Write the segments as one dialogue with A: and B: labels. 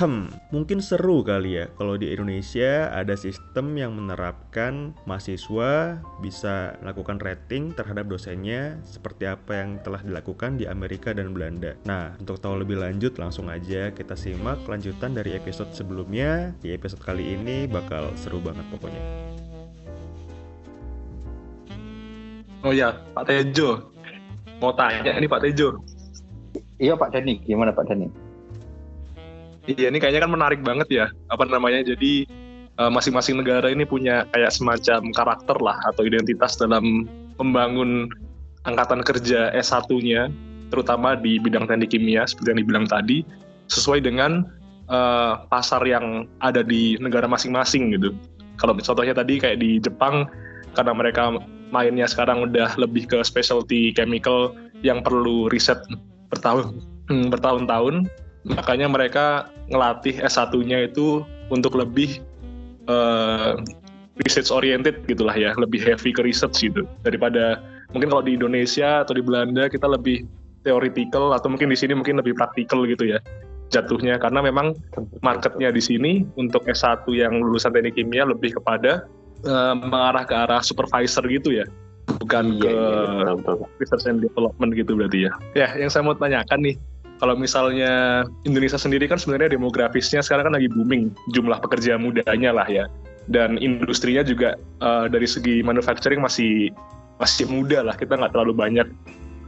A: Hmm, mungkin seru kali ya kalau di Indonesia ada sistem yang menerapkan mahasiswa bisa melakukan rating terhadap dosennya seperti apa yang telah dilakukan di Amerika dan Belanda. Nah, untuk tahu lebih lanjut langsung aja kita simak kelanjutan dari episode sebelumnya. Di episode kali ini bakal seru banget pokoknya.
B: Oh ya, Pak Tejo. Mau tanya nih Pak Tejo.
C: Iya Pak Dani, gimana Pak Dani?
B: Iya, ini kayaknya kan menarik banget ya. Apa namanya? Jadi eh, masing-masing uh, negara ini punya kayak semacam karakter lah atau identitas dalam membangun angkatan kerja S1-nya, terutama di bidang teknik kimia seperti yang dibilang tadi, sesuai dengan uh, pasar yang ada di negara masing-masing gitu. Kalau contohnya tadi kayak di Jepang, karena mereka mainnya sekarang udah lebih ke specialty chemical yang perlu riset bertahun hmm, bertahun-tahun makanya mereka ngelatih S1-nya itu untuk lebih uh, research oriented gitulah ya, lebih heavy ke research gitu. Daripada mungkin kalau di Indonesia atau di Belanda kita lebih theoretical atau mungkin di sini mungkin lebih praktikal gitu ya jatuhnya karena memang marketnya di sini untuk S1 yang lulusan teknik kimia lebih kepada uh, mengarah ke arah supervisor gitu ya bukan iya, ke iya, betul, betul. research and development gitu berarti ya ya yang saya mau tanyakan nih kalau misalnya Indonesia sendiri kan sebenarnya demografisnya sekarang kan lagi booming jumlah pekerja mudanya lah ya. Dan industrinya juga uh, dari segi manufacturing masih masih muda lah. Kita nggak terlalu banyak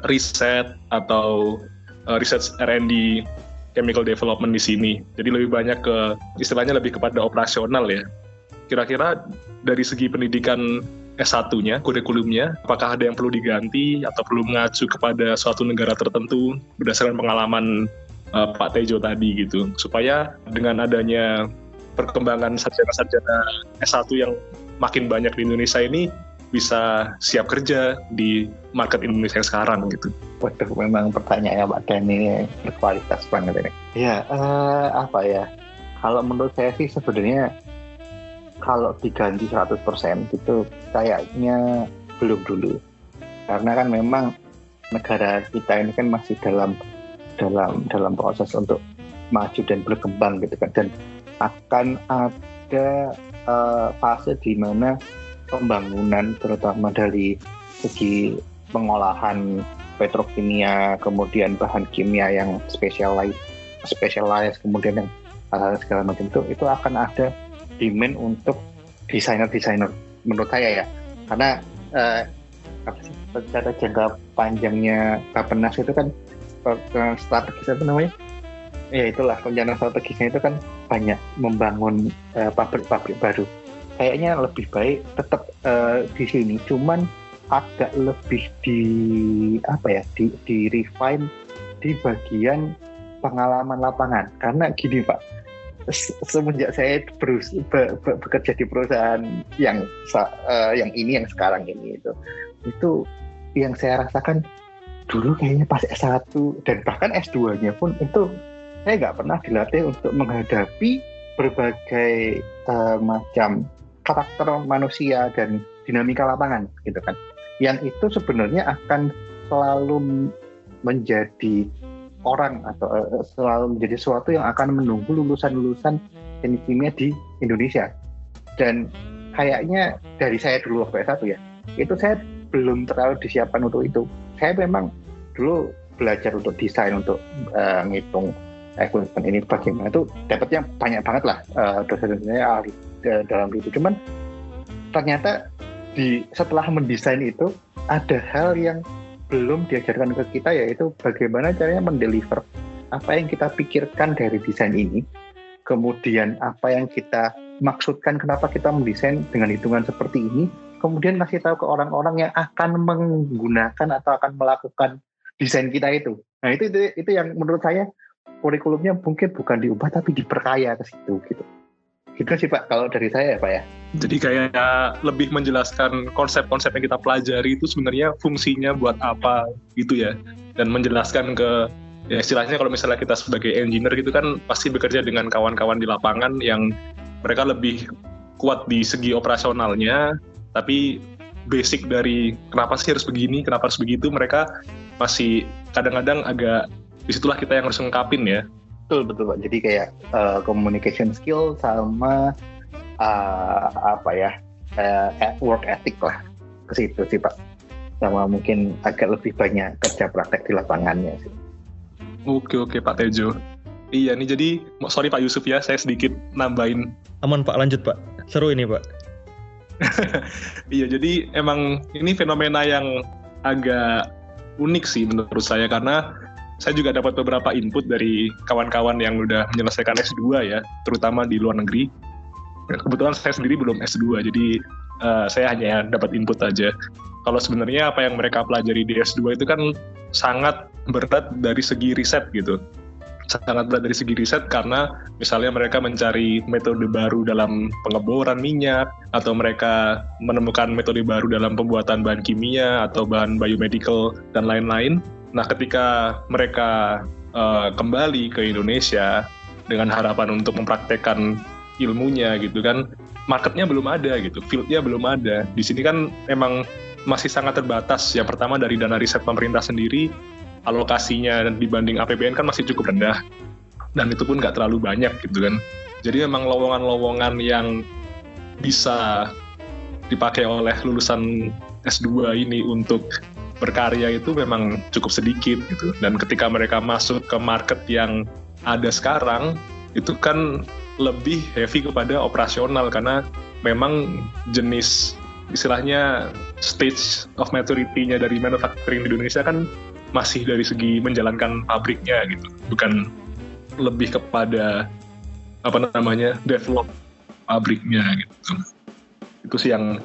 B: riset atau uh, research R&D chemical development di sini. Jadi lebih banyak ke istilahnya lebih kepada operasional ya. Kira-kira dari segi pendidikan S1-nya, kurikulumnya, apakah ada yang perlu diganti atau perlu mengacu kepada suatu negara tertentu berdasarkan pengalaman uh, Pak Tejo tadi gitu, supaya dengan adanya perkembangan sarjana-sarjana S1 yang makin banyak di Indonesia ini bisa siap kerja di market Indonesia yang sekarang gitu.
C: Waduh, memang pertanyaannya Pak Dani berkualitas banget ini. Ya, uh, apa ya? Kalau menurut saya sih sebenarnya kalau diganti 100% gitu kayaknya belum dulu. Karena kan memang negara kita ini kan masih dalam dalam dalam proses untuk maju dan berkembang gitu kan. Dan akan ada uh, fase di mana pembangunan terutama dari segi pengolahan petrokimia kemudian bahan kimia yang spesialis spesialis kemudian yang hal segala macam itu itu akan ada demand untuk desainer-desainer menurut saya ya. Karena uh, secara jangka panjangnya Bapenas itu kan strategis apa namanya? Ya itulah rencana strategisnya itu kan banyak membangun eh, pabrik-pabrik uh, baru. Kayaknya lebih baik tetap uh, di sini. Cuman agak lebih di apa ya di, di refine di bagian pengalaman lapangan. Karena gini pak semenjak saya berus, be, be, bekerja di perusahaan yang uh, yang ini yang sekarang ini itu itu yang saya rasakan dulu kayaknya pas S1 dan bahkan S2-nya pun itu saya nggak pernah dilatih untuk menghadapi berbagai uh, macam karakter manusia dan dinamika lapangan gitu kan. Yang itu sebenarnya akan selalu menjadi orang atau uh, selalu menjadi sesuatu yang akan menunggu lulusan-lulusan teknik kimia di Indonesia. Dan kayaknya dari saya dulu waktu S1 ya, itu saya belum terlalu disiapkan untuk itu. Saya memang dulu belajar untuk desain, untuk uh, ngitung equipment ini bagaimana itu dapatnya banyak banget lah uh, dosen-dosennya ahli dalam itu. Cuman ternyata di setelah mendesain itu ada hal yang belum diajarkan ke kita yaitu bagaimana caranya mendeliver apa yang kita pikirkan dari desain ini kemudian apa yang kita maksudkan kenapa kita mendesain dengan hitungan seperti ini kemudian kasih tahu ke orang-orang yang akan menggunakan atau akan melakukan desain kita itu. Nah itu itu, itu yang menurut saya kurikulumnya mungkin bukan diubah tapi diperkaya ke situ gitu Gitu sih Pak, kalau dari saya ya Pak ya.
B: Jadi kayak lebih menjelaskan konsep-konsep yang kita pelajari itu sebenarnya fungsinya buat apa gitu ya. Dan menjelaskan ke ya istilahnya kalau misalnya kita sebagai engineer gitu kan pasti bekerja dengan kawan-kawan di lapangan yang mereka lebih kuat di segi operasionalnya, tapi basic dari kenapa sih harus begini, kenapa harus begitu, mereka masih kadang-kadang agak di situlah kita yang harus ngungkapin ya
C: betul betul pak. Jadi kayak uh, communication skill sama uh, apa ya uh, work ethic lah ke situ sih pak. Sama mungkin agak lebih banyak kerja praktek di lapangannya sih.
B: Oke oke pak Tejo. Iya nih jadi sorry pak Yusuf ya saya sedikit nambahin.
A: Aman pak. Lanjut pak. Seru ini pak.
B: Iya jadi emang ini fenomena yang agak unik sih menurut saya karena saya juga dapat beberapa input dari kawan-kawan yang udah menyelesaikan S2 ya, terutama di luar negeri. Kebetulan saya sendiri belum S2, jadi uh, saya hanya dapat input aja. Kalau sebenarnya apa yang mereka pelajari di S2 itu kan sangat berat dari segi riset gitu sangat berat dari segi riset karena misalnya mereka mencari metode baru dalam pengeboran minyak atau mereka menemukan metode baru dalam pembuatan bahan kimia atau bahan biomedical dan lain-lain. Nah, ketika mereka uh, kembali ke Indonesia dengan harapan untuk mempraktekkan ilmunya gitu kan, marketnya belum ada gitu, fieldnya belum ada. Di sini kan memang masih sangat terbatas. Yang pertama dari dana riset pemerintah sendiri alokasinya dibanding APBN kan masih cukup rendah dan itu pun nggak terlalu banyak gitu kan jadi memang lowongan-lowongan yang bisa dipakai oleh lulusan S2 ini untuk berkarya itu memang cukup sedikit gitu. Dan ketika mereka masuk ke market yang ada sekarang itu kan lebih heavy kepada operasional. Karena memang jenis istilahnya stage of maturity-nya dari manufacturing di Indonesia kan masih dari segi menjalankan pabriknya gitu. Bukan lebih kepada apa namanya develop pabriknya gitu. Itu sih yang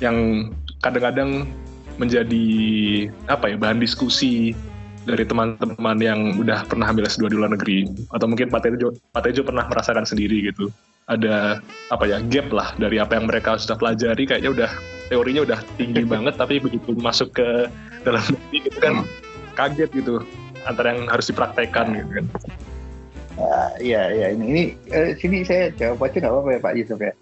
B: yang kadang-kadang menjadi apa ya bahan diskusi dari teman-teman yang udah pernah ambil S2 di luar negeri atau mungkin Pak Tejo, Pak Tejo pernah merasakan sendiri gitu ada apa ya gap lah dari apa yang mereka sudah pelajari kayaknya udah teorinya udah tinggi banget tapi begitu masuk ke dalam negeri gitu kan hmm kaget gitu antara yang harus dipraktekkan gitu kan.
C: Uh, iya iya ini ini uh, sini saya jawab aja nggak apa-apa ya Pak Yusuf ya.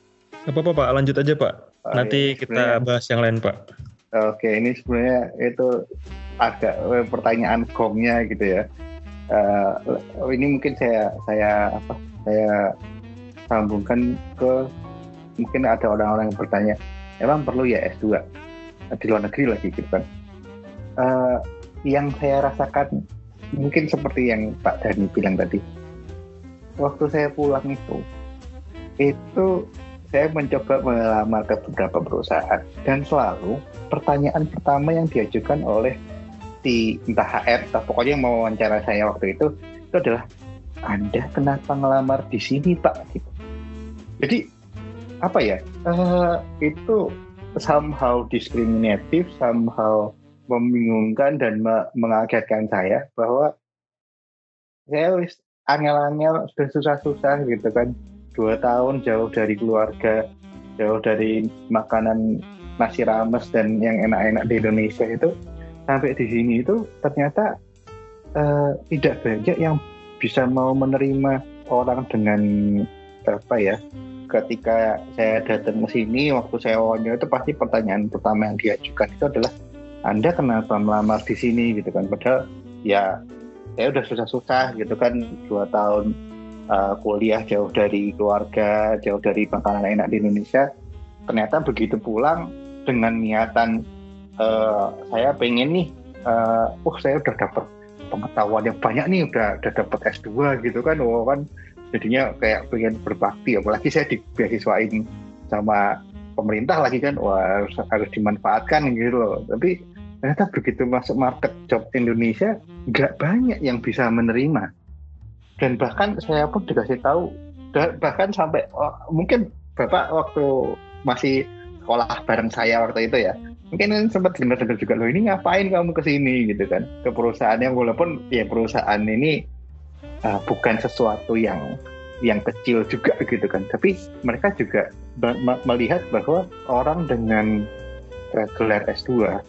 A: Apa apa Pak lanjut aja Pak. Oh, Nanti iya, kita bahas yang lain Pak.
C: Oke ini sebenarnya itu agak eh, pertanyaan gongnya gitu ya. Uh, ini mungkin saya saya apa saya sambungkan ke mungkin ada orang-orang yang bertanya emang perlu ya S2 di luar negeri lagi gitu kan. Uh, yang saya rasakan mungkin seperti yang Pak Dani bilang tadi. Waktu saya pulang itu, itu saya mencoba melamar ke beberapa perusahaan dan selalu pertanyaan pertama yang diajukan oleh si entah HR atau pokoknya yang mau wawancara saya waktu itu itu adalah Anda kenapa ngelamar di sini Pak? Gitu. Jadi apa ya? Uh, itu somehow diskriminatif, somehow membingungkan dan me mengagetkan saya bahwa saya angel-angel sudah susah-susah gitu kan dua tahun jauh dari keluarga jauh dari makanan nasi rames dan yang enak-enak di Indonesia itu sampai di sini itu ternyata uh, tidak banyak yang bisa mau menerima orang dengan apa ya ketika saya datang ke sini waktu saya wawancara itu pasti pertanyaan pertama yang diajukan itu adalah anda kenapa melamar di sini? gitu kan. Padahal ya saya udah susah-susah gitu kan dua tahun uh, kuliah jauh dari keluarga jauh dari makanan enak di Indonesia ternyata begitu pulang dengan niatan uh, saya pengen nih uh, oh saya udah dapat pengetahuan yang banyak nih udah udah dapat S2 gitu kan oh kan. Jadinya kayak pengen berbakti apalagi saya di beasiswain sama pemerintah lagi kan wah harus, harus dimanfaatkan gitu loh. Tapi ternyata begitu masuk market job Indonesia nggak banyak yang bisa menerima dan bahkan saya pun dikasih tahu bahkan sampai oh, mungkin bapak waktu masih sekolah bareng saya waktu itu ya mungkin sempat dengar-dengar juga loh ini ngapain kamu ke sini? Gitu kan. Ke perusahaan yang walaupun ya perusahaan ini uh, bukan sesuatu yang yang kecil juga gitu kan. Tapi mereka juga melihat bahwa orang dengan gelar S2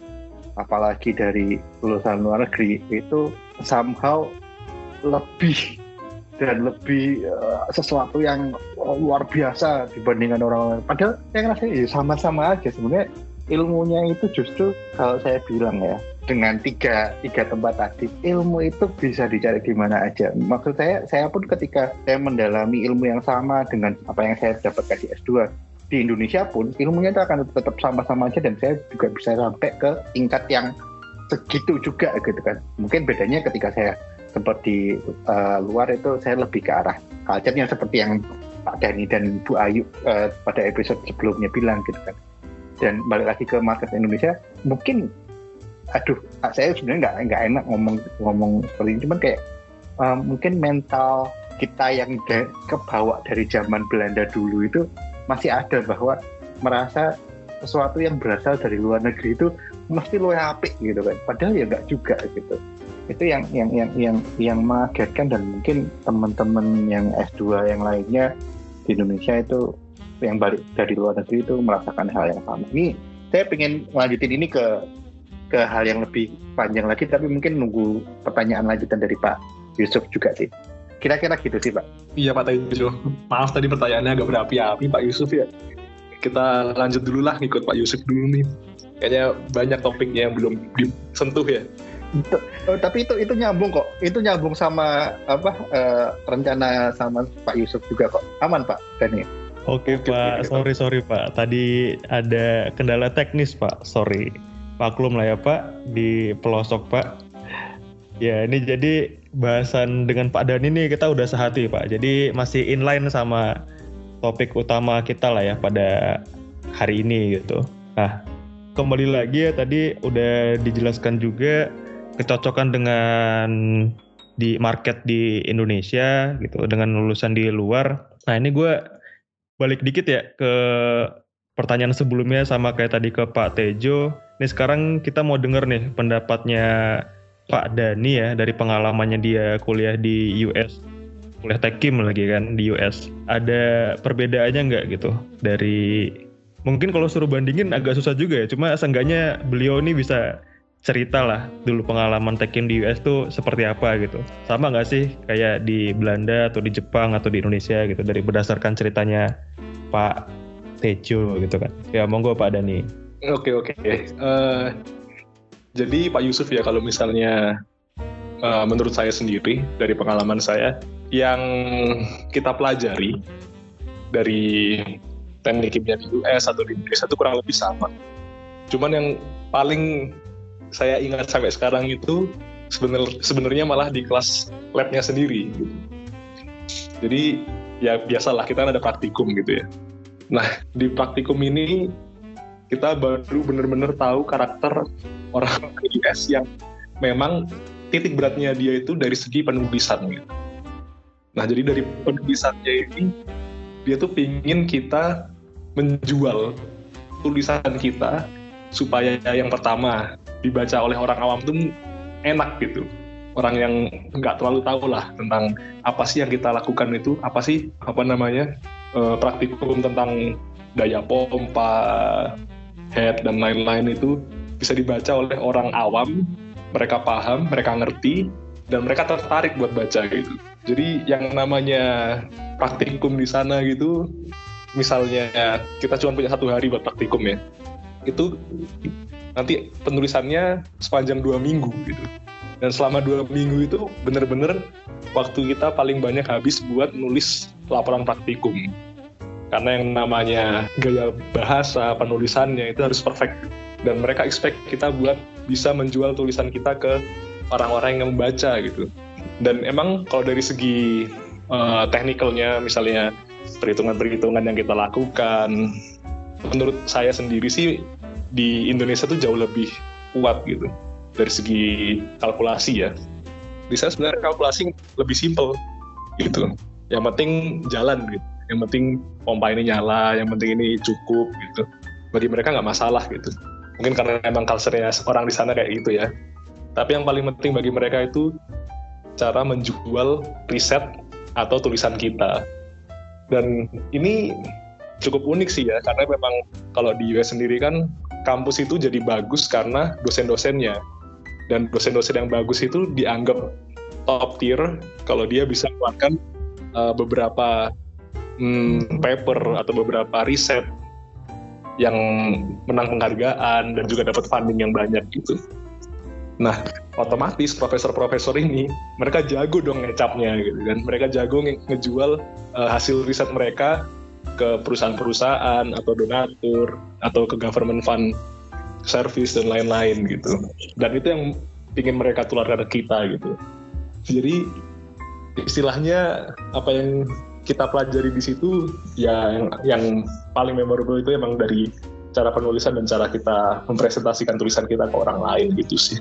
C: apalagi dari lulusan luar negeri itu somehow lebih dan lebih uh, sesuatu yang luar biasa dibandingkan orang lain. Padahal saya ngerasa ya sama-sama aja. Sebenarnya ilmunya itu justru kalau saya bilang ya dengan tiga tiga tempat tadi ilmu itu bisa dicari di mana aja. Maksud saya saya pun ketika saya mendalami ilmu yang sama dengan apa yang saya dapatkan di S2 di Indonesia pun ilmunya itu akan tetap sama-sama aja dan saya juga bisa sampai ke tingkat yang segitu juga gitu kan. Mungkin bedanya ketika saya sempat di uh, luar itu saya lebih ke arah culture-nya seperti yang Pak Dani dan Bu Ayu uh, pada episode sebelumnya bilang gitu kan. Dan balik lagi ke market Indonesia mungkin aduh saya sebenarnya nggak nggak enak ngomong ngomong seperti ini. Cuman kayak uh, mungkin mental kita yang de, kebawa dari zaman Belanda dulu itu masih ada bahwa merasa sesuatu yang berasal dari luar negeri itu mesti lo apik gitu kan. Padahal ya nggak juga gitu. Itu yang yang yang yang yang mengagetkan dan mungkin teman-teman yang S2 yang lainnya di Indonesia itu yang balik dari luar negeri itu merasakan hal yang sama. Ini saya pengen lanjutin ini ke ke hal yang lebih panjang lagi tapi mungkin nunggu pertanyaan lanjutan dari Pak Yusuf juga sih. Kira-kira gitu sih Pak.
B: Iya Pak Tejo maaf tadi pertanyaannya agak berapi-api Pak Yusuf ya. Kita lanjut dulu lah ngikut Pak Yusuf dulu nih kayaknya banyak topiknya yang belum disentuh ya
C: oh, tapi itu itu nyambung kok itu nyambung sama apa uh, rencana sama Pak Yusuf juga kok aman Pak Dani
A: Oke, Oke Pak, sorry sorry Pak. Tadi ada kendala teknis Pak, sorry maklum lah ya Pak di pelosok Pak. Ya ini jadi bahasan dengan Pak Dani ini kita udah sehati Pak. Jadi masih inline sama topik utama kita lah ya pada hari ini gitu. Nah kembali lagi ya tadi udah dijelaskan juga kecocokan dengan di market di Indonesia gitu dengan lulusan di luar. Nah ini gue balik dikit ya ke pertanyaan sebelumnya sama kayak tadi ke Pak Tejo. Nih sekarang kita mau denger nih pendapatnya Pak Dani ya dari pengalamannya dia kuliah di US. Kuliah Tekim lagi kan di US. Ada perbedaannya nggak gitu dari mungkin kalau suruh bandingin agak susah juga ya. Cuma seenggaknya beliau ini bisa cerita lah dulu pengalaman Tekim di US tuh seperti apa gitu. Sama nggak sih kayak di Belanda atau di Jepang atau di Indonesia gitu dari berdasarkan ceritanya Pak Tejo gitu kan. Ya monggo Pak Dani.
B: Oke oke. Uh, jadi Pak Yusuf ya kalau misalnya uh, menurut saya sendiri dari pengalaman saya yang kita pelajari dari teknik kimia di US atau di Indonesia itu kurang lebih sama. Cuman yang paling saya ingat sampai sekarang itu sebenarnya malah di kelas labnya sendiri. Gitu. Jadi ya biasalah kita ada praktikum gitu ya. Nah, di praktikum ini kita baru benar-benar tahu karakter orang IS yang memang titik beratnya dia itu dari segi penulisan gitu. Nah, jadi dari penulisannya ini dia tuh pingin kita menjual tulisan kita supaya yang pertama dibaca oleh orang awam tuh enak gitu orang yang nggak terlalu tahu lah tentang apa sih yang kita lakukan itu apa sih apa namanya uh, praktikum tentang daya pompa, head dan lain-lain itu bisa dibaca oleh orang awam, mereka paham, mereka ngerti, dan mereka tertarik buat baca gitu. Jadi yang namanya praktikum di sana gitu, misalnya kita cuma punya satu hari buat praktikum ya, itu nanti penulisannya sepanjang dua minggu gitu. Dan selama dua minggu itu bener-bener waktu kita paling banyak habis buat nulis laporan praktikum. Karena yang namanya gaya bahasa penulisannya itu harus perfect. Dan mereka expect kita buat bisa menjual tulisan kita ke orang-orang yang membaca gitu. Dan emang kalau dari segi uh, technicalnya misalnya perhitungan-perhitungan yang kita lakukan. Menurut saya sendiri sih di Indonesia tuh jauh lebih kuat gitu dari segi kalkulasi ya. Di sana sebenarnya kalkulasi lebih simple gitu. Yang penting jalan gitu. Yang penting pompa ini nyala yang penting ini cukup gitu. Bagi mereka nggak masalah gitu. Mungkin karena emang culture-nya orang di sana kayak gitu ya. Tapi yang paling penting bagi mereka itu cara menjual riset atau tulisan kita dan ini cukup unik sih ya karena memang kalau di US sendiri kan kampus itu jadi bagus karena dosen-dosennya dan dosen-dosen yang bagus itu dianggap top tier kalau dia bisa mengeluarkan uh, beberapa hmm, paper atau beberapa riset yang menang penghargaan dan juga dapat funding yang banyak gitu. Nah, otomatis profesor-profesor ini mereka jago dong ngecapnya gitu kan. Mereka jago nge ngejual uh, hasil riset mereka ke perusahaan-perusahaan atau donatur atau ke government fund service dan lain-lain gitu. Dan itu yang ingin mereka tularkan ke kita gitu. Jadi istilahnya apa yang kita pelajari di situ ya yang, yang paling memorable itu emang dari cara penulisan dan cara kita mempresentasikan tulisan kita ke orang lain gitu sih.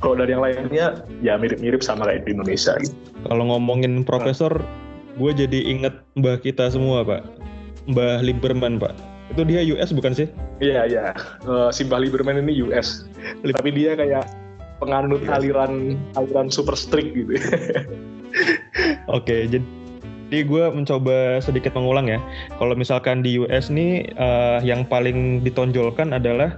B: Kalau dari yang lainnya ya mirip-mirip sama kayak di Indonesia gitu.
A: Kalau ngomongin profesor, gue jadi inget mbah kita semua pak, mbah Lieberman pak. Itu dia US bukan sih?
B: Iya iya, uh, si mbah Lieberman ini US. Tapi dia kayak penganut yes. aliran aliran super strict gitu.
A: Oke, jadi jadi gue mencoba sedikit mengulang ya. Kalau misalkan di US nih uh, yang paling ditonjolkan adalah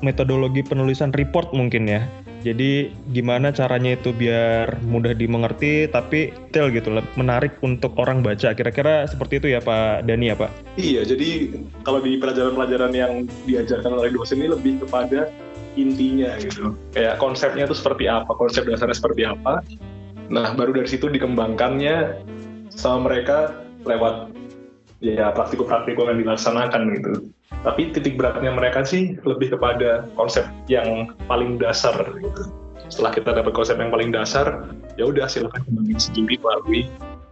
A: metodologi penulisan report mungkin ya. Jadi gimana caranya itu biar mudah dimengerti tapi detail gitu menarik untuk orang baca. Kira-kira seperti itu ya Pak Dani ya Pak?
B: Iya, jadi kalau di pelajaran-pelajaran yang diajarkan oleh dosen ini lebih kepada intinya gitu. Kayak konsepnya itu seperti apa, konsep dasarnya seperti apa. Nah, baru dari situ dikembangkannya sama mereka lewat ya praktikum-praktikum yang dilaksanakan gitu tapi titik beratnya mereka sih lebih kepada konsep yang paling dasar gitu. Setelah kita dapat konsep yang paling dasar, ya udah silakan kembangin sendiri melalui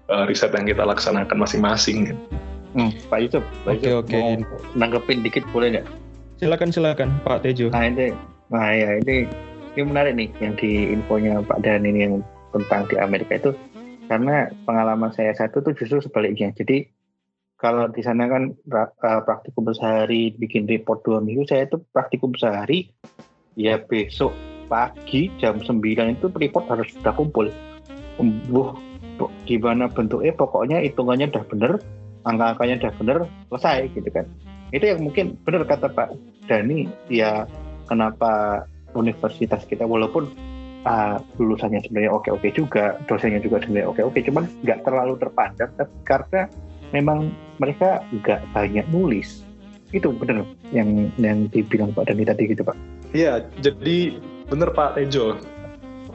B: uh, riset yang kita laksanakan masing-masing. Gitu.
C: Hmm, Pak Yusuf, Pak okay, Yusuf okay. mau nanggepin dikit boleh nggak?
A: Silakan silakan Pak Tejo.
C: Nah ini, nah ya ini ini menarik nih yang di infonya Pak Dan ini yang tentang di Amerika itu karena pengalaman saya satu tuh justru sebaliknya. Jadi kalau di sana kan uh, praktikum sehari bikin report dua minggu saya itu praktikum sehari ya besok pagi jam 9 itu report harus sudah kumpul. Buh, gimana bentuknya? Pokoknya hitungannya udah bener angka-angkanya udah bener selesai gitu kan. Itu yang mungkin benar kata Pak Dani ya kenapa universitas kita walaupun uh, lulusannya sebenarnya oke-oke juga dosennya juga sebenarnya oke-oke cuman nggak terlalu terpandang karena memang mereka nggak banyak nulis. Itu benar yang yang dibilang Pak Dani tadi gitu Pak.
B: Iya jadi benar Pak Tejo.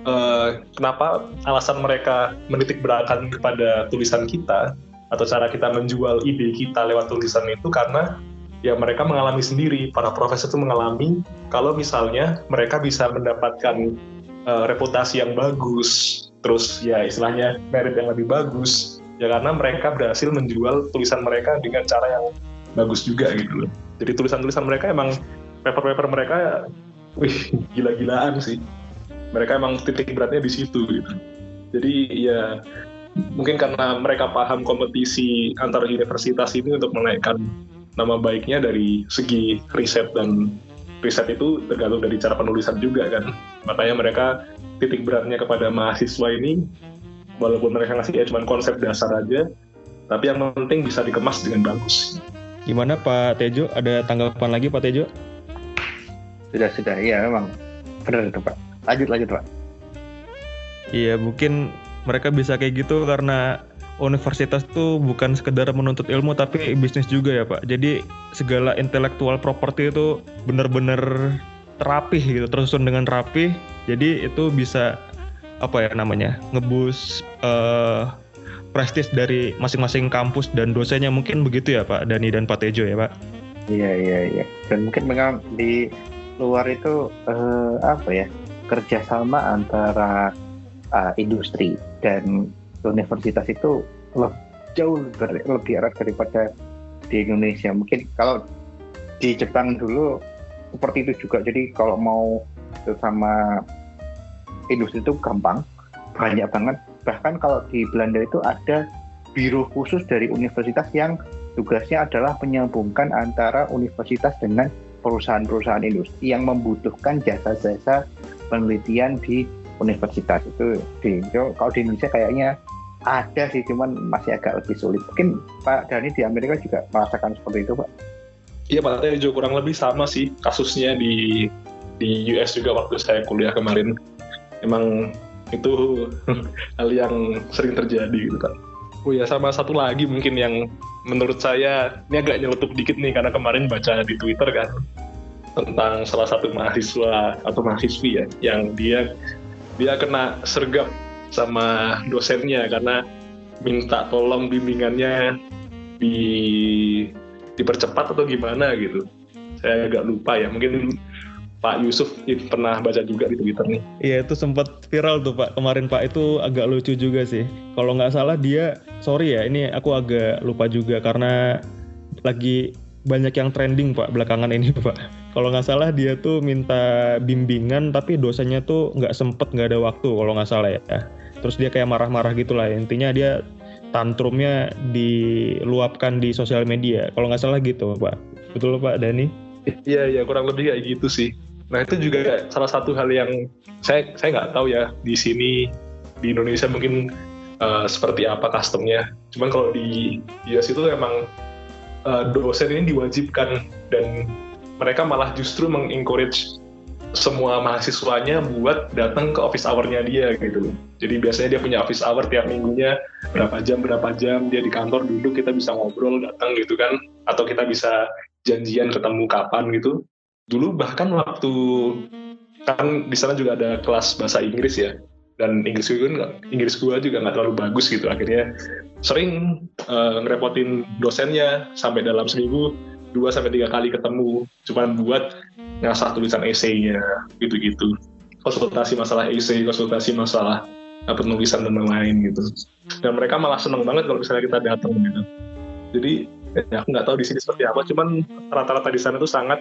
B: Uh, kenapa alasan mereka menitik beratkan kepada tulisan kita atau cara kita menjual ide kita lewat tulisan itu? Karena ya mereka mengalami sendiri. Para profesor itu mengalami. Kalau misalnya mereka bisa mendapatkan uh, reputasi yang bagus terus ya istilahnya merit yang lebih bagus ya karena mereka berhasil menjual tulisan mereka dengan cara yang bagus juga gitu loh. Jadi tulisan-tulisan mereka emang paper-paper mereka wih gila-gilaan sih. Mereka emang titik beratnya di situ gitu. Jadi ya mungkin karena mereka paham kompetisi antar universitas ini untuk menaikkan nama baiknya dari segi riset dan riset itu tergantung dari cara penulisan juga kan. Makanya mereka titik beratnya kepada mahasiswa ini walaupun mereka ngasih ya cuma konsep dasar aja tapi yang penting bisa dikemas dengan bagus.
A: Gimana Pak Tejo? Ada tanggapan lagi Pak Tejo?
C: Sudah sudah. Iya memang. Benar itu Pak. Lanjut lanjut Pak.
A: Iya mungkin mereka bisa kayak gitu karena universitas tuh bukan sekedar menuntut ilmu tapi bisnis juga ya Pak. Jadi segala intelektual properti itu benar-benar rapih gitu, tersusun dengan rapih. Jadi itu bisa apa ya namanya ngebus uh, prestis dari masing-masing kampus dan dosennya mungkin begitu ya Pak Dani dan Pak Tejo ya Pak?
C: Iya iya iya. Dan mungkin memang di luar itu uh, apa ya kerjasama antara uh, industri dan universitas itu lebih, jauh ber, lebih erat daripada di Indonesia. Mungkin kalau di Jepang dulu seperti itu juga. Jadi kalau mau sama industri itu gampang, banyak banget. Bahkan kalau di Belanda itu ada biro khusus dari universitas yang tugasnya adalah menyambungkan antara universitas dengan perusahaan-perusahaan industri yang membutuhkan jasa-jasa penelitian di universitas. Itu di kalau di Indonesia kayaknya ada sih cuman masih agak lebih sulit. Mungkin Pak Dani di Amerika juga merasakan seperti itu Pak?
B: Iya Pak juga kurang lebih sama sih kasusnya di di US juga waktu saya kuliah kemarin emang itu hal yang sering terjadi gitu kan. Oh ya sama satu lagi mungkin yang menurut saya ini agak nyeletuk dikit nih karena kemarin baca di Twitter kan tentang salah satu mahasiswa atau mahasiswi ya yang dia dia kena sergap sama dosennya karena minta tolong bimbingannya di dipercepat atau gimana gitu. Saya agak lupa ya, mungkin Pak Yusuf pernah baca juga di Twitter nih.
A: Iya itu sempat viral tuh Pak kemarin Pak itu agak lucu juga sih. Kalau nggak salah dia sorry ya ini aku agak lupa juga karena lagi banyak yang trending Pak belakangan ini Pak. Kalau nggak salah dia tuh minta bimbingan tapi dosennya tuh nggak sempet nggak ada waktu kalau nggak salah ya. Terus dia kayak marah-marah gitu lah intinya dia tantrumnya diluapkan di sosial media. Kalau nggak salah gitu Pak. Betul Pak Dani?
B: Iya iya kurang lebih kayak gitu sih. Nah itu juga salah satu hal yang saya saya nggak tahu ya di sini di Indonesia mungkin uh, seperti apa customnya. Cuman kalau di US itu emang uh, dosen ini diwajibkan dan mereka malah justru mengencourage semua mahasiswanya buat datang ke office hour-nya dia gitu. Jadi biasanya dia punya office hour tiap minggunya berapa jam berapa jam dia di kantor duduk kita bisa ngobrol datang gitu kan atau kita bisa janjian ketemu kapan gitu dulu bahkan waktu kan di sana juga ada kelas bahasa Inggris ya. Dan Inggris gue Inggris gue juga nggak terlalu bagus gitu. Akhirnya sering uh, ngerepotin dosennya sampai dalam seminggu dua sampai tiga kali ketemu. Cuman buat ngasah tulisan esainya gitu-gitu. Konsultasi masalah essay konsultasi masalah uh, penulisan dan lain-lain gitu. Dan mereka malah seneng banget kalau misalnya kita datang gitu. Jadi ya aku nggak tahu di sini seperti apa. Cuman rata-rata di sana tuh sangat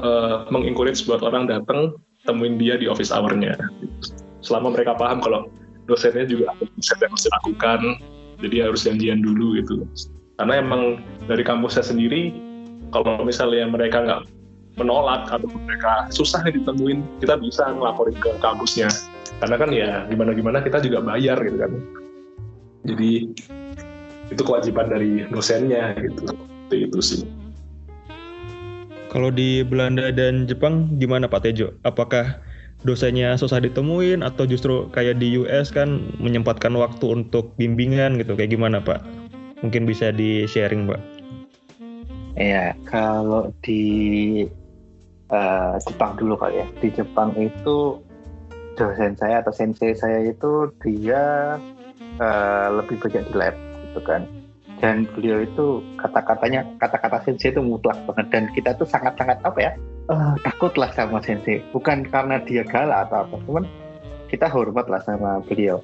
B: uh, mengencourage buat orang datang temuin dia di office hour-nya. Selama mereka paham kalau dosennya juga riset yang harus dilakukan, jadi harus janjian dulu gitu. Karena emang dari kampusnya sendiri, kalau misalnya mereka nggak menolak atau mereka susah ditemuin, kita bisa ngelaporin ke kampusnya. Karena kan ya gimana-gimana kita juga bayar gitu kan. Jadi itu kewajiban dari dosennya gitu. Itu, itu sih.
A: Kalau di Belanda dan Jepang gimana Pak Tejo? Apakah dosennya susah ditemuin atau justru kayak di US kan menyempatkan waktu untuk bimbingan gitu kayak gimana Pak? Mungkin bisa di sharing Pak.
C: Iya, kalau di uh, Jepang dulu kali ya. Di Jepang itu dosen saya atau sensei saya itu dia uh, lebih banyak di lab gitu kan dan beliau itu kata-katanya kata-kata sensei itu mutlak banget. Dan kita tuh sangat-sangat apa ya uh, takut lah sama sensei. Bukan karena dia galak atau apa cuman kita hormat lah sama beliau.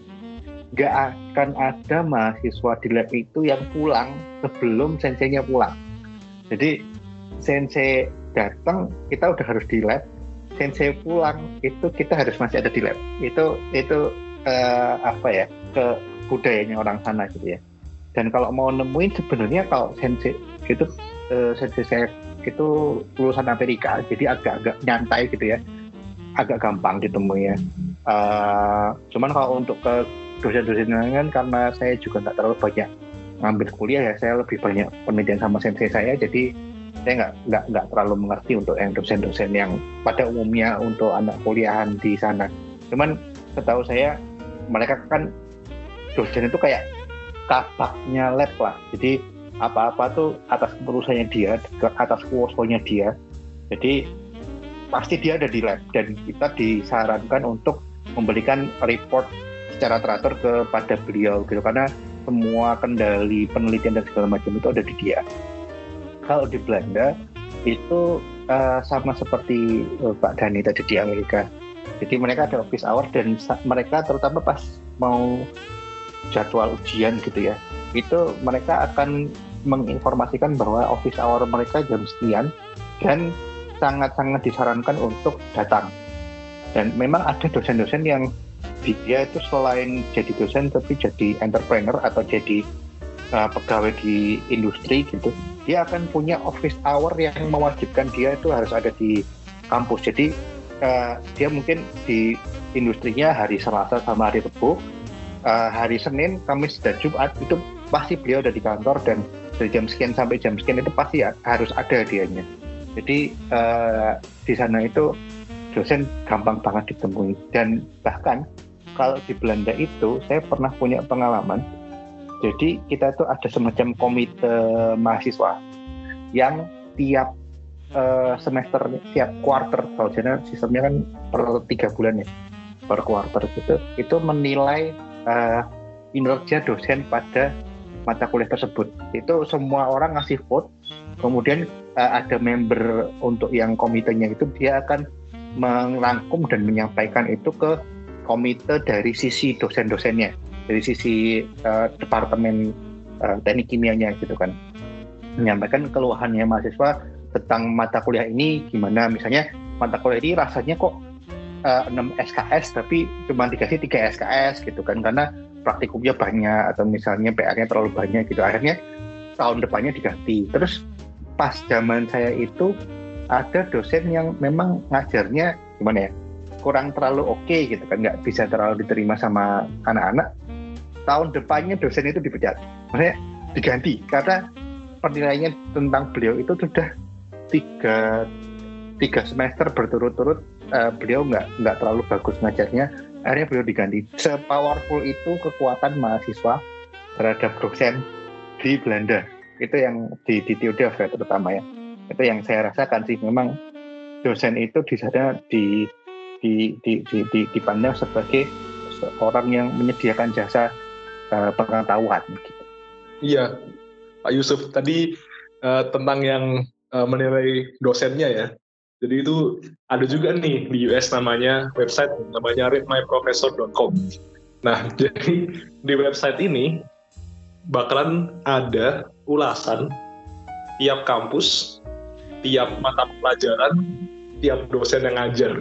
C: Gak akan ada mahasiswa di lab itu yang pulang sebelum senseinya pulang. Jadi sensei datang kita udah harus di lab. Sensei pulang itu kita harus masih ada di lab. Itu itu uh, apa ya ke budayanya orang sana gitu ya dan kalau mau nemuin sebenarnya kalau sensei itu uh, sensei saya itu lulusan Amerika jadi agak-agak nyantai gitu ya. Agak gampang ditemui ya uh, cuman kalau untuk ke dosen-dosen kan karena saya juga nggak terlalu banyak ngambil kuliah ya saya lebih banyak penelitian sama sensei saya jadi saya nggak nggak nggak terlalu mengerti untuk yang dosen-dosen yang pada umumnya untuk anak kuliahan di sana. Cuman setahu saya mereka kan dosen itu kayak kabaknya lab lah. Jadi apa-apa tuh atas keputusannya dia atas kuasanya dia. Jadi pasti dia ada di lab. Dan kita disarankan untuk memberikan report secara teratur kepada beliau gitu. Karena semua kendali penelitian dan segala macam itu ada di dia. Kalau di Belanda itu uh, sama seperti uh, Pak Dani tadi di Amerika. Jadi mereka ada office hour dan mereka terutama pas mau jadwal ujian gitu ya itu mereka akan menginformasikan bahwa office hour mereka jam sekian dan sangat-sangat disarankan untuk datang. Dan memang ada dosen-dosen yang dia itu selain jadi dosen tapi jadi entrepreneur atau jadi uh, pegawai di industri gitu dia akan punya office hour yang mewajibkan. Dia itu harus ada di kampus. Jadi uh, dia mungkin di industrinya hari Selasa sama hari Rabu uh, hari Senin, Kamis, dan Jumat itu pasti beliau ada di kantor dan dari jam sekian sampai jam sekian itu pasti harus ada dianya. Jadi uh, di sana itu dosen gampang banget ditemui dan bahkan kalau di Belanda itu saya pernah punya pengalaman Jadi kita itu ada semacam komite mahasiswa yang tiap uh, semester, tiap quarter, kalau sistemnya kan per tiga bulan ya, per quarter gitu, itu menilai uh, dosen pada mata kuliah tersebut. Itu semua orang ngasih vote, kemudian uh, ada member untuk yang komitenya itu dia akan merangkum dan menyampaikan itu ke komite dari sisi dosen-dosennya, dari sisi uh, departemen uh, teknik kimianya gitu kan, menyampaikan keluhannya mahasiswa tentang mata kuliah ini gimana, misalnya mata kuliah ini rasanya kok uh, 6 SKS tapi cuma dikasih 3 SKS gitu kan, karena praktikumnya banyak atau misalnya PR-nya terlalu banyak gitu, akhirnya tahun depannya diganti. Terus pas zaman saya itu ada dosen yang memang ngajarnya gimana ya kurang terlalu oke okay, gitu kan nggak bisa terlalu diterima sama anak-anak. Tahun depannya dosen itu dipecat. Maksudnya diganti karena penilaiannya tentang beliau itu sudah tiga tiga semester berturut-turut uh, beliau nggak nggak terlalu bagus ngajarnya. Akhirnya beliau diganti. Sepowerful itu kekuatan mahasiswa terhadap dosen di Belanda. Itu yang di di Tilburg terutama ya. Itu yang saya rasakan sih. Memang dosen itu di sana di di, di, di, di dipandang sebagai orang yang menyediakan jasa uh, pengetahuan. Gitu.
B: Iya, Pak Yusuf tadi uh, tentang yang uh, menilai dosennya ya. Jadi itu ada juga nih di US namanya website namanya readmyprofessor.com. Nah, jadi di website ini bakalan ada ulasan tiap kampus tiap mata pelajaran, tiap dosen yang ngajar.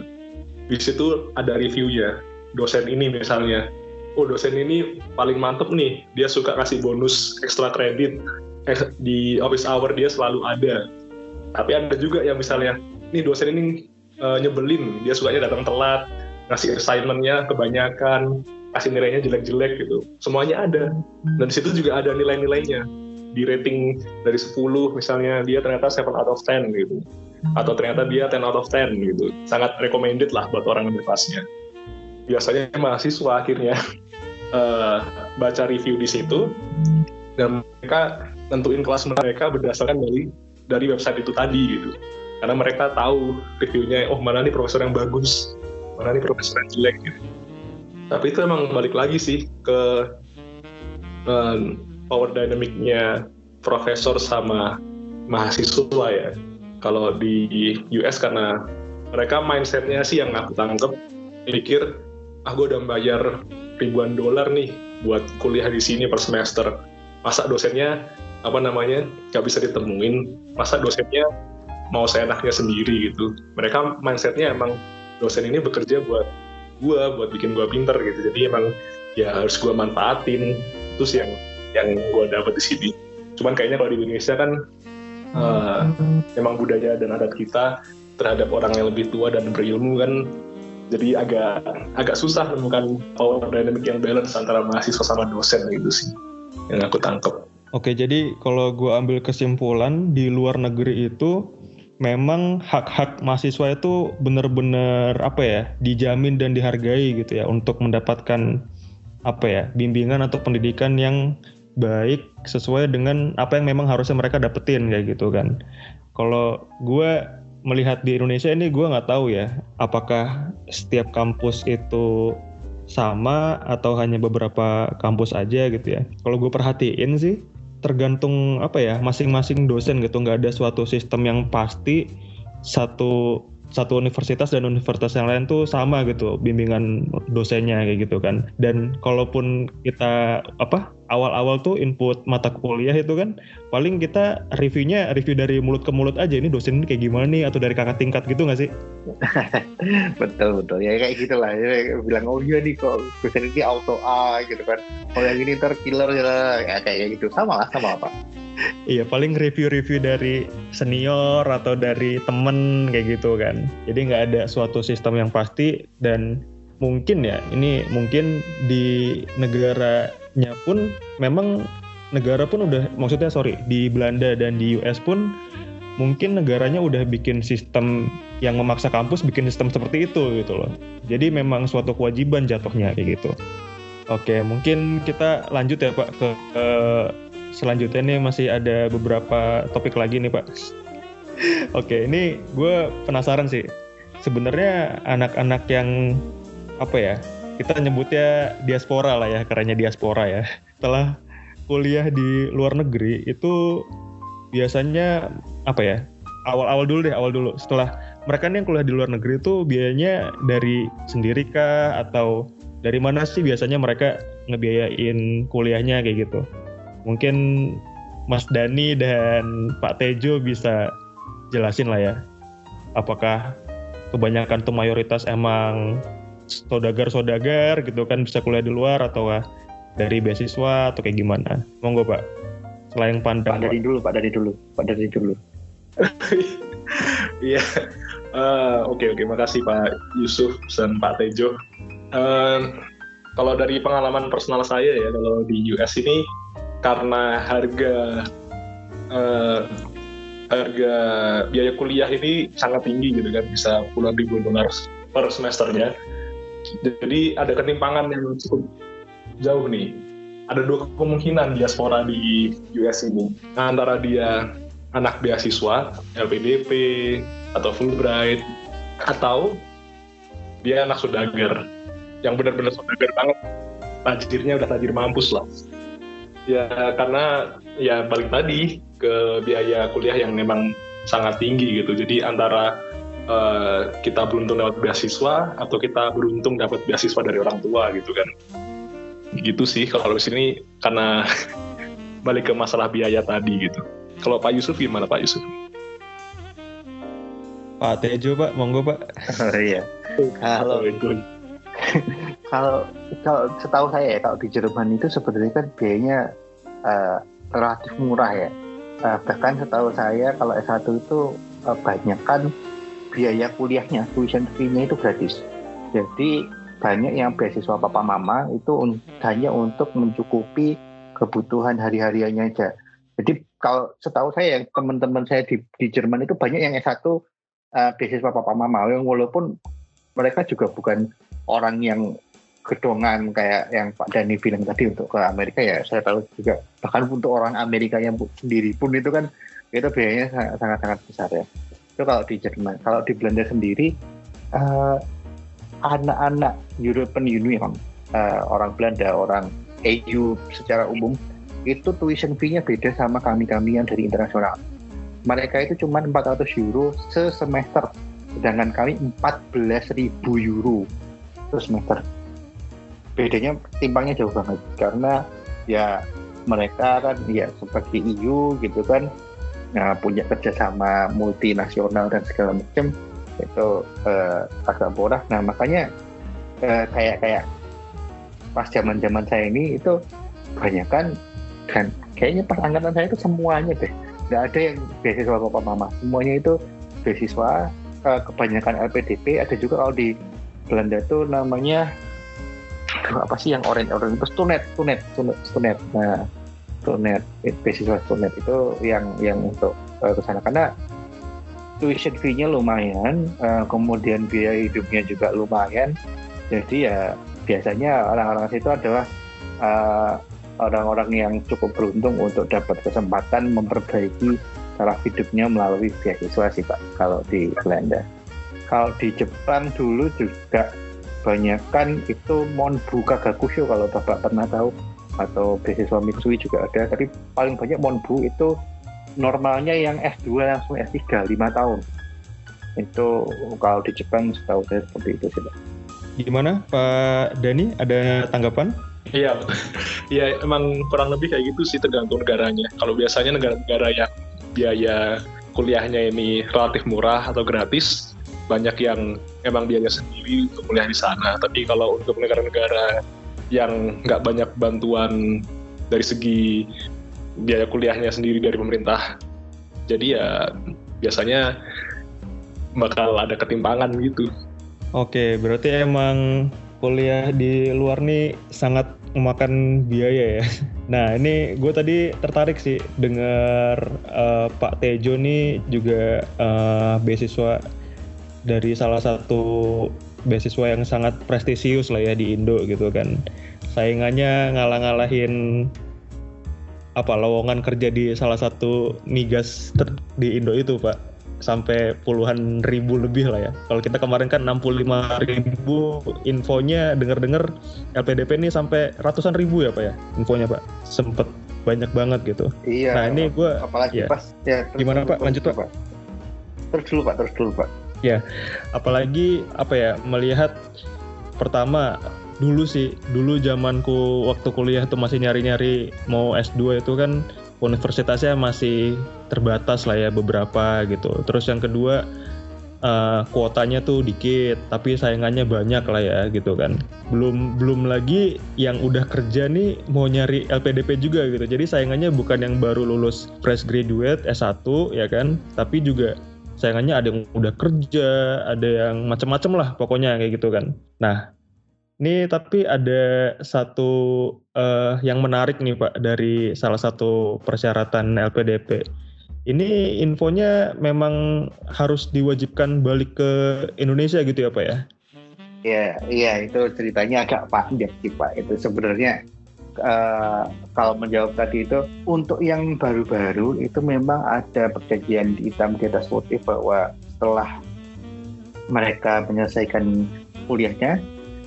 B: Di situ ada reviewnya. Dosen ini misalnya, oh dosen ini paling mantep nih, dia suka kasih bonus ekstra kredit, eh, di office hour dia selalu ada. Tapi ada juga yang misalnya, nih dosen ini uh, nyebelin, dia sukanya datang telat, ngasih assignmentnya kebanyakan, kasih nilainya jelek-jelek gitu. Semuanya ada. Dan di situ juga ada nilai-nilainya. Di rating dari 10 misalnya dia ternyata 7 out of 10 gitu. Atau ternyata dia 10 out of 10 gitu. Sangat recommended lah buat orang yang kelasnya biasanya mahasiswa akhirnya uh, baca review di situ. Dan mereka tentuin kelas mereka berdasarkan dari dari website itu tadi gitu karena mereka tahu reviewnya oh mana nih profesor yang bagus? Mana nih profesor yang jelek? Gitu tapi itu emang balik lagi sih ke uh, power dynamicnya profesor sama mahasiswa ya. Kalau di US karena mereka mindsetnya sih yang aku tangkep mikir ah gue udah bayar ribuan dolar nih buat kuliah di sini per semester. Masa dosennya apa namanya nggak bisa ditemuin? Masa dosennya mau seenaknya sendiri gitu. Mereka mindsetnya emang dosen ini bekerja buat gue buat bikin gue pinter gitu. Jadi emang ya harus gue manfaatin terus yang yang gue dapat di sini. Cuman kayaknya kalau di Indonesia kan uh, memang budaya dan adat kita terhadap orang yang lebih tua dan berilmu kan jadi agak agak susah menemukan power dynamic yang balance antara mahasiswa sama dosen gitu sih yang aku tangkep.
A: Oke, jadi kalau gue ambil kesimpulan di luar negeri itu memang hak-hak mahasiswa itu benar-benar apa ya dijamin dan dihargai gitu ya untuk mendapatkan apa ya bimbingan atau pendidikan yang baik sesuai dengan apa yang memang harusnya mereka dapetin kayak gitu kan. Kalau gue melihat di Indonesia ini gue nggak tahu ya apakah setiap kampus itu sama atau hanya beberapa kampus aja gitu ya. Kalau gue perhatiin sih tergantung apa ya masing-masing dosen gitu. Nggak ada suatu sistem yang pasti satu satu universitas dan universitas yang lain tuh sama gitu bimbingan dosennya kayak gitu kan. Dan kalaupun kita apa awal-awal tuh input mata kuliah itu kan paling kita reviewnya review dari mulut ke mulut aja ini dosen ini kayak gimana nih atau dari kakak tingkat gitu nggak sih?
C: Betul betul. Ya kayak gitulah. Ya, bilang oh iya nih kok dosen ini auto A gitu kan. Kalau yang ini ntar killer ya. Kayak gitu. Sama lah sama apa.
A: Iya paling review-review dari senior atau dari temen kayak gitu kan. Jadi nggak ada suatu sistem yang pasti dan mungkin ya ini mungkin di negaranya pun memang negara pun udah maksudnya sorry di Belanda dan di US pun mungkin negaranya udah bikin sistem yang memaksa kampus bikin sistem seperti itu gitu loh jadi memang suatu kewajiban jatuhnya kayak gitu Oke, mungkin kita lanjut ya Pak ke, ke selanjutnya nih masih ada beberapa topik lagi nih Pak. Oke, ini gue penasaran sih. Sebenarnya anak-anak yang apa ya? Kita nyebutnya diaspora lah ya, kerennya diaspora ya. Setelah kuliah di luar negeri itu biasanya apa ya? Awal-awal dulu deh, awal dulu. Setelah mereka nih yang kuliah di luar negeri itu biayanya dari sendiri kah atau dari mana sih biasanya mereka ngebiayain kuliahnya kayak gitu? Mungkin Mas Dani dan Pak Tejo bisa jelasin lah ya. Apakah kebanyakan tuh mayoritas emang saudagar-saudagar gitu kan bisa kuliah di luar atau dari beasiswa atau kayak gimana? Monggo Pak. Selain pandang.
C: Pak dari dulu, Pak dari dulu, Pak dari dulu.
B: Iya. uh, oke okay, oke, okay. makasih Pak Yusuf dan Pak Tejo. Uh, kalau dari pengalaman personal saya ya, kalau di US ini karena harga uh, harga biaya kuliah ini sangat tinggi gitu kan, bisa puluhan ribu dolar per semesternya. Jadi ada ketimpangan yang cukup jauh nih. Ada dua kemungkinan diaspora di US ini. Antara dia anak beasiswa, LPDP, atau Fulbright, atau dia anak saudagar yang benar-benar saudagar banget tajirnya udah tajir mampus lah ya karena ya balik tadi ke biaya kuliah yang memang sangat tinggi gitu jadi antara uh, kita beruntung dapat beasiswa atau kita beruntung dapat beasiswa dari orang tua gitu kan gitu sih kalau di sini karena balik ke masalah biaya tadi gitu kalau Pak Yusuf gimana Pak Yusuf?
A: Pak Tejo Pak, monggo Pak.
C: Oh iya. Kalau kalau kalau setahu saya ya kalau di Jerman itu sebenarnya kan biayanya uh, relatif murah ya. Uh, bahkan setahu saya kalau S1 itu uh, banyak kan biaya kuliahnya, tuition fee-nya itu gratis. Jadi banyak yang beasiswa papa mama itu un hanya untuk mencukupi kebutuhan hari-hariannya aja. Jadi kalau setahu saya yang teman-teman saya di, di Jerman itu banyak yang S1 uh, beasiswa papa mama yang walaupun mereka juga bukan orang yang gedongan kayak yang Pak Dani bilang tadi untuk ke Amerika ya saya tahu juga bahkan untuk orang Amerika yang sendiri pun itu kan itu biayanya sangat sangat, besar ya itu kalau di Jerman kalau di Belanda sendiri eh, anak-anak European Union uh, orang Belanda orang EU secara umum itu tuition fee-nya beda sama kami-kami yang dari internasional. Mereka itu cuma 400 euro sesemester sedangkan kami 14.000 euro semester bedanya timpangnya jauh banget karena ya mereka kan ya seperti EU gitu kan nah, punya kerjasama multinasional dan segala macam itu eh, agak murah. Nah makanya eh, kayak kayak pas zaman zaman saya ini itu banyak kan dan kayaknya pas angkatan saya itu semuanya deh. Nggak ada yang beasiswa bapak mama. Semuanya itu beasiswa eh, kebanyakan LPDP ada juga kalau di Belanda itu namanya apa sih yang orange orange itu stunet stunet stunet, stunet. nah stunet beasiswa stunet itu yang yang untuk uh, ke sana. Karena tuition fee-nya lumayan uh, kemudian biaya hidupnya juga lumayan. Jadi ya biasanya orang-orang situ adalah uh, orang-orang yang cukup beruntung untuk dapat kesempatan memperbaiki cara hidupnya melalui beasiswa sih pak kalau di Belanda. Kalau di Jepang dulu juga banyak. Kan itu Monbu Kagakusho kalau bapak pernah tahu atau beasiswa Mitsui juga ada tapi paling banyak Monbu itu normalnya yang S2 langsung S3 5 tahun itu kalau di Jepang setahu saya seperti itu sih Pak.
A: Gimana Pak Dani ada tanggapan?
B: Iya, iya emang kurang lebih kayak gitu sih tergantung negaranya. Kalau biasanya negara-negara yang biaya kuliahnya ini relatif murah atau gratis, banyak yang emang biaya sendiri untuk kuliah di sana. Tapi kalau untuk negara-negara yang nggak banyak bantuan dari segi biaya kuliahnya sendiri dari pemerintah, jadi ya biasanya bakal ada ketimpangan gitu.
A: Oke, berarti emang kuliah di luar nih sangat memakan biaya ya. Nah ini gue tadi tertarik sih dengar uh, Pak Tejo nih juga uh, beasiswa dari salah satu beasiswa yang sangat prestisius lah ya di Indo gitu kan. saingannya ngalah-ngalahin apa lowongan kerja di salah satu migas ter- di Indo itu pak sampai puluhan ribu lebih lah ya. Kalau kita kemarin kan 65 ribu infonya dengar-dengar LPDP ini sampai ratusan ribu ya pak ya infonya pak. Sempet banyak banget gitu.
C: Iya.
A: Nah ini gue
C: apalagi
A: ya.
C: pas ya
A: Gimana, Pak? Lanjut, Pak.
C: Terus dulu Pak, terus dulu Pak.
A: Apalagi apa ya melihat pertama dulu sih dulu zamanku waktu kuliah tuh masih nyari-nyari mau S2 itu kan universitasnya masih terbatas lah ya beberapa gitu. Terus yang kedua eh, kuotanya tuh dikit tapi saingannya banyak lah ya gitu kan. Belum belum lagi yang udah kerja nih mau nyari LPDP juga gitu. Jadi saingannya bukan yang baru lulus fresh graduate S1 ya kan tapi juga sayangannya ada yang udah kerja, ada yang macam-macam lah pokoknya kayak gitu kan. Nah, ini tapi ada satu eh, yang menarik nih Pak dari salah satu persyaratan LPDP. Ini infonya memang harus diwajibkan balik ke Indonesia gitu ya Pak ya?
C: Iya, iya itu ceritanya agak panjang sih Pak. Itu sebenarnya eh, kalau menjawab tadi itu untuk yang baru-baru itu memang ada perjanjian di hitam di atas putih bahwa setelah mereka menyelesaikan kuliahnya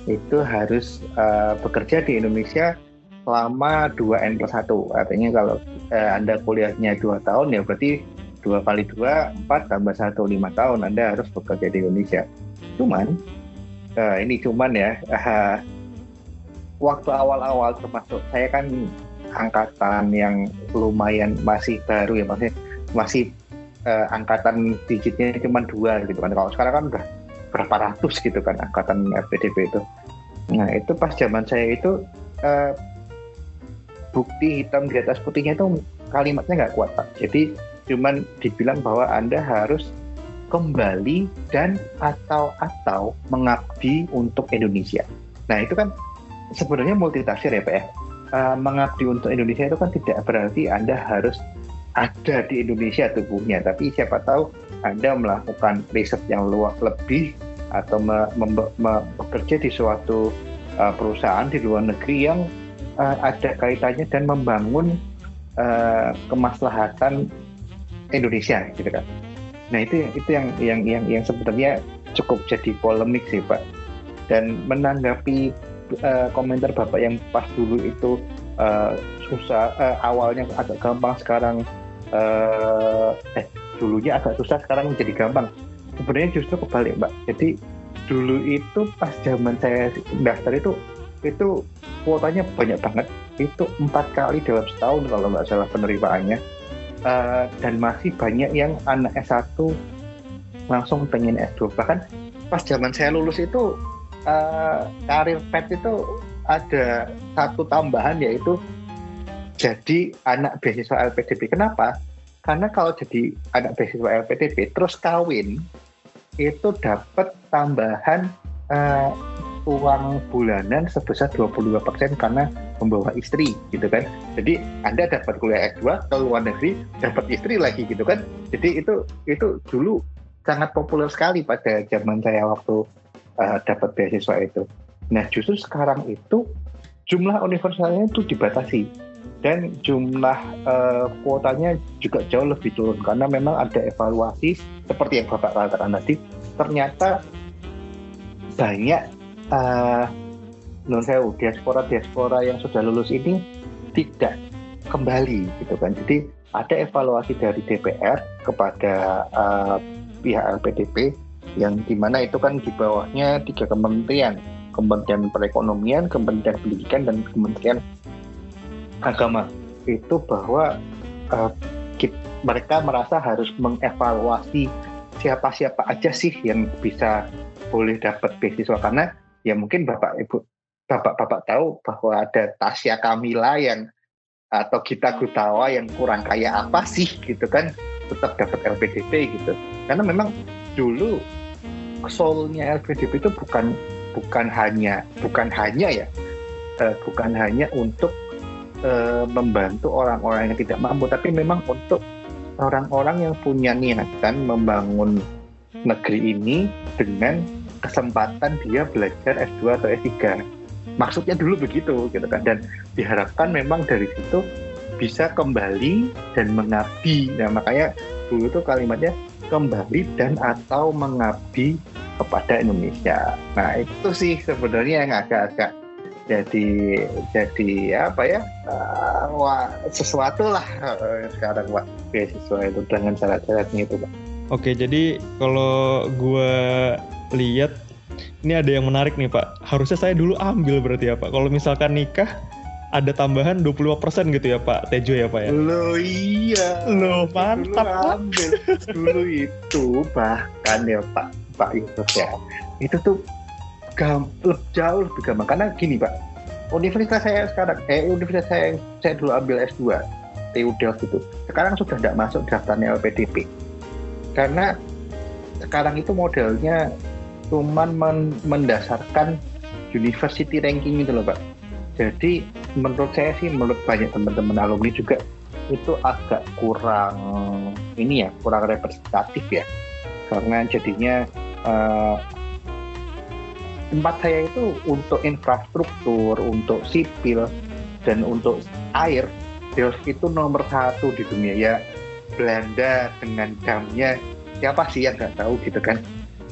C: itu harus eh, bekerja di Indonesia selama 2N plus 1. Artinya kalau eh, Anda kuliahnya 2 tahun ya berarti 2 kali 2, 4 tambah 1, 5 tahun Anda harus bekerja di Indonesia. Cuman, eh, ini cuman ya, eh, waktu awal-awal termasuk saya kan angkatan yang lumayan masih baru ya, masih masih eh, angkatan digitnya cuma dua gitu kan. Kalau sekarang kan udah berapa ratus gitu kan angkatan FPDP itu. Nah itu pas zaman saya itu eh, bukti hitam di atas putihnya itu kalimatnya nggak kuat pak. Jadi cuman dibilang bahwa anda harus kembali dan atau atau mengabdi untuk Indonesia. Nah itu kan sebenarnya multitafsir ya pak. Eh, mengabdi untuk Indonesia itu kan tidak berarti anda harus ada di Indonesia tubuhnya, tapi siapa tahu anda melakukan riset yang luas lebih atau bekerja di suatu uh, perusahaan di luar negeri yang uh, ada kaitannya dan membangun uh, kemaslahatan Indonesia gitu kan. Nah itu itu yang yang yang yang sebenarnya cukup jadi polemik sih Pak. Dan menanggapi uh, komentar Bapak yang pas dulu itu uh, susah uh, awalnya agak gampang sekarang uh, eh dulunya agak susah sekarang menjadi gampang. Sebenarnya justru kebalik mbak. Jadi dulu itu pas zaman saya daftar itu itu kuotanya banyak banget. Itu empat kali dalam setahun kalau nggak salah penerimaannya. Eh, dan masih banyak yang anak S1 langsung pengen S2 bahkan pas zaman saya lulus itu eh, karir pet itu ada satu tambahan yaitu jadi anak beasiswa LPDP kenapa karena kalau jadi anak beasiswa LPDP terus kawin itu dapat tambahan eh, uang bulanan sebesar 22% karena membawa istri gitu kan. Jadi Anda dapat kuliah S2 ke luar negeri, dapat istri lagi gitu kan. Jadi itu itu dulu sangat populer sekali pada zaman saya waktu eh, dapat beasiswa itu. Nah, justru sekarang itu jumlah universitasnya itu dibatasi. Dan jumlah eh, kuotanya juga jauh lebih turun. Karena memang ada evaluasi seperti yang Bapak katakan tadi ternyata banyak uh, non sewu diaspora diaspora yang sudah lulus ini tidak kembali gitu kan. Jadi ada evaluasi dari DPR kepada uh, pihak LPDP yang di mana itu kan di bawahnya tiga kementerian. Kementerian Perekonomian, Kementerian Pendidikan dan Kementerian Agama. Itu bahwa uh, kit- mereka merasa harus mengevaluasi siapa-siapa aja sih yang bisa boleh dapat beasiswa. Karena ya mungkin bapak ibu bapak-bapak tahu bahwa ada Tasya Kamila yang atau Gita Gutawa yang kurang kaya apa sih gitu kan tetap dapat LPDP gitu. Karena memang dulu soulnya LPDP itu bukan bukan hanya bukan hanya ya eh, bukan hanya untuk eh, membantu orang-orang yang tidak mampu tapi memang untuk orang-orang yang punya niatan membangun negeri ini dengan kesempatan dia belajar S2 atau S3 maksudnya dulu begitu gitu kan. Dan diharapkan memang dari situ bisa kembali dan mengabdi. Nah makanya dulu tuh kalimatnya kembali dan atau mengabdi kepada Indonesia nah itu sih sebenarnya yang agak-agak jadi jadi apa ya uh, wah, sesuatu lah uh, sekarang pak beasiswa itu dengan syarat-syaratnya itu pak.
A: Oke jadi kalau gue lihat ini ada yang menarik nih Pak. Harusnya saya dulu ambil berarti ya Pak. Kalau misalkan nikah ada tambahan 25% gitu ya Pak Tejo ya Pak ya?
C: Lo iya.
A: Lo mantap
C: dulu ambil. dulu itu bahkan ya Pak Pak Yusuf ya. Itu tuh gam, jauh lebih gampang karena gini Pak. Universitas saya sekarang, eh universitas saya saya dulu ambil S2 TU Delft itu. Sekarang sudah tidak masuk daftarnya LPDP. Karena sekarang itu modelnya cuman men mendasarkan university ranking itu loh Pak. Jadi menurut saya sih, menurut banyak teman-teman alumni juga itu agak kurang ini ya, kurang representatif ya. Karena jadinya uh, tempat saya itu untuk infrastruktur, untuk sipil, dan untuk air, Delft itu nomor satu di dunia. Ya. Belanda dengan jamnya siapa sih yang nggak tahu gitu kan?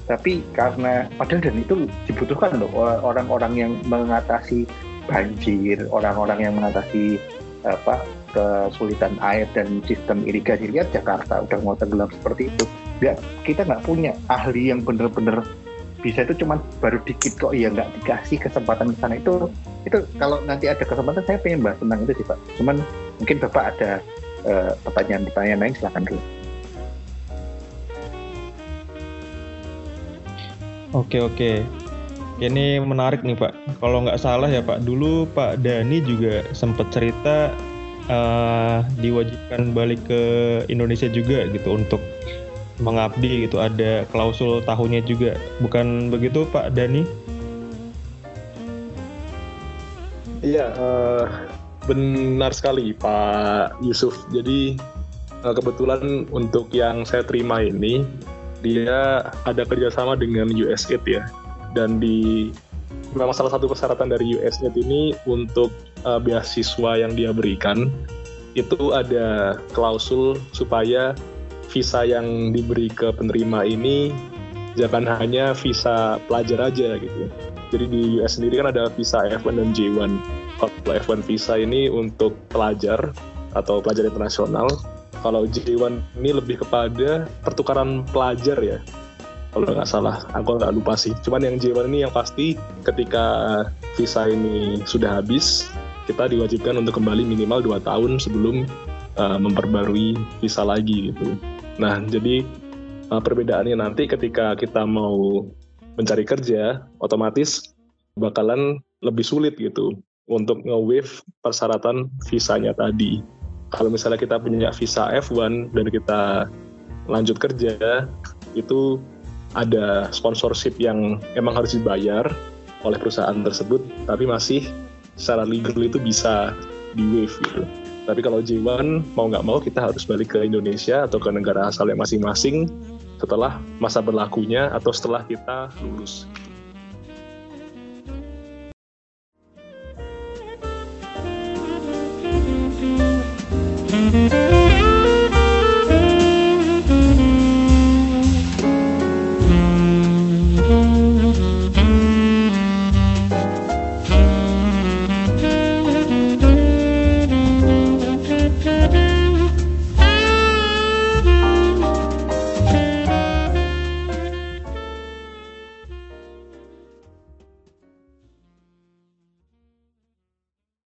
C: Tapi karena padahal dan itu dibutuhkan loh orang-orang yang mengatasi banjir, orang-orang yang mengatasi apa kesulitan air dan sistem irigasi. Lihat Jakarta udah mau tenggelam seperti itu ya kita nggak punya ahli yang benar-benar bisa itu cuman baru dikit kok ya nggak dikasih kesempatan ke sana itu itu kalau nanti ada kesempatan saya pengen bahas tentang itu sih pak cuman mungkin bapak ada uh, pertanyaan-pertanyaan lain silahkan dulu
A: Oke oke. Ini menarik nih Pak. Kalau nggak salah ya Pak, dulu Pak Dani juga sempat cerita uh, diwajibkan balik ke Indonesia juga gitu untuk mengabdi gitu. Ada klausul tahunnya juga. Bukan begitu Pak Dani?
B: Iya, uh, benar sekali Pak Yusuf. Jadi uh, kebetulan untuk yang saya terima ini dia ada kerjasama dengan USAID ya dan di memang salah satu persyaratan dari USAID ini untuk uh, beasiswa yang dia berikan itu ada klausul supaya visa yang diberi ke penerima ini jangan hanya visa pelajar aja gitu. Jadi di US sendiri kan ada visa F1 dan J1. Kalau F1 visa ini untuk pelajar atau pelajar internasional, kalau J1 ini lebih kepada pertukaran pelajar ya. Kalau nggak salah, aku nggak lupa sih. Cuman yang J1 ini yang pasti ketika visa ini sudah habis, kita diwajibkan untuk kembali minimal 2 tahun sebelum uh, memperbarui visa lagi gitu. Nah, jadi uh, perbedaannya nanti ketika kita mau mencari kerja, otomatis bakalan lebih sulit gitu untuk nge-waive persyaratan visanya tadi kalau misalnya kita punya visa F1 dan kita lanjut kerja itu ada sponsorship yang emang harus dibayar oleh perusahaan tersebut tapi masih secara legal itu bisa di waive gitu. Tapi kalau J1 mau nggak mau kita harus balik ke Indonesia atau ke negara asal yang masing-masing setelah masa berlakunya atau setelah kita lulus.
D: You.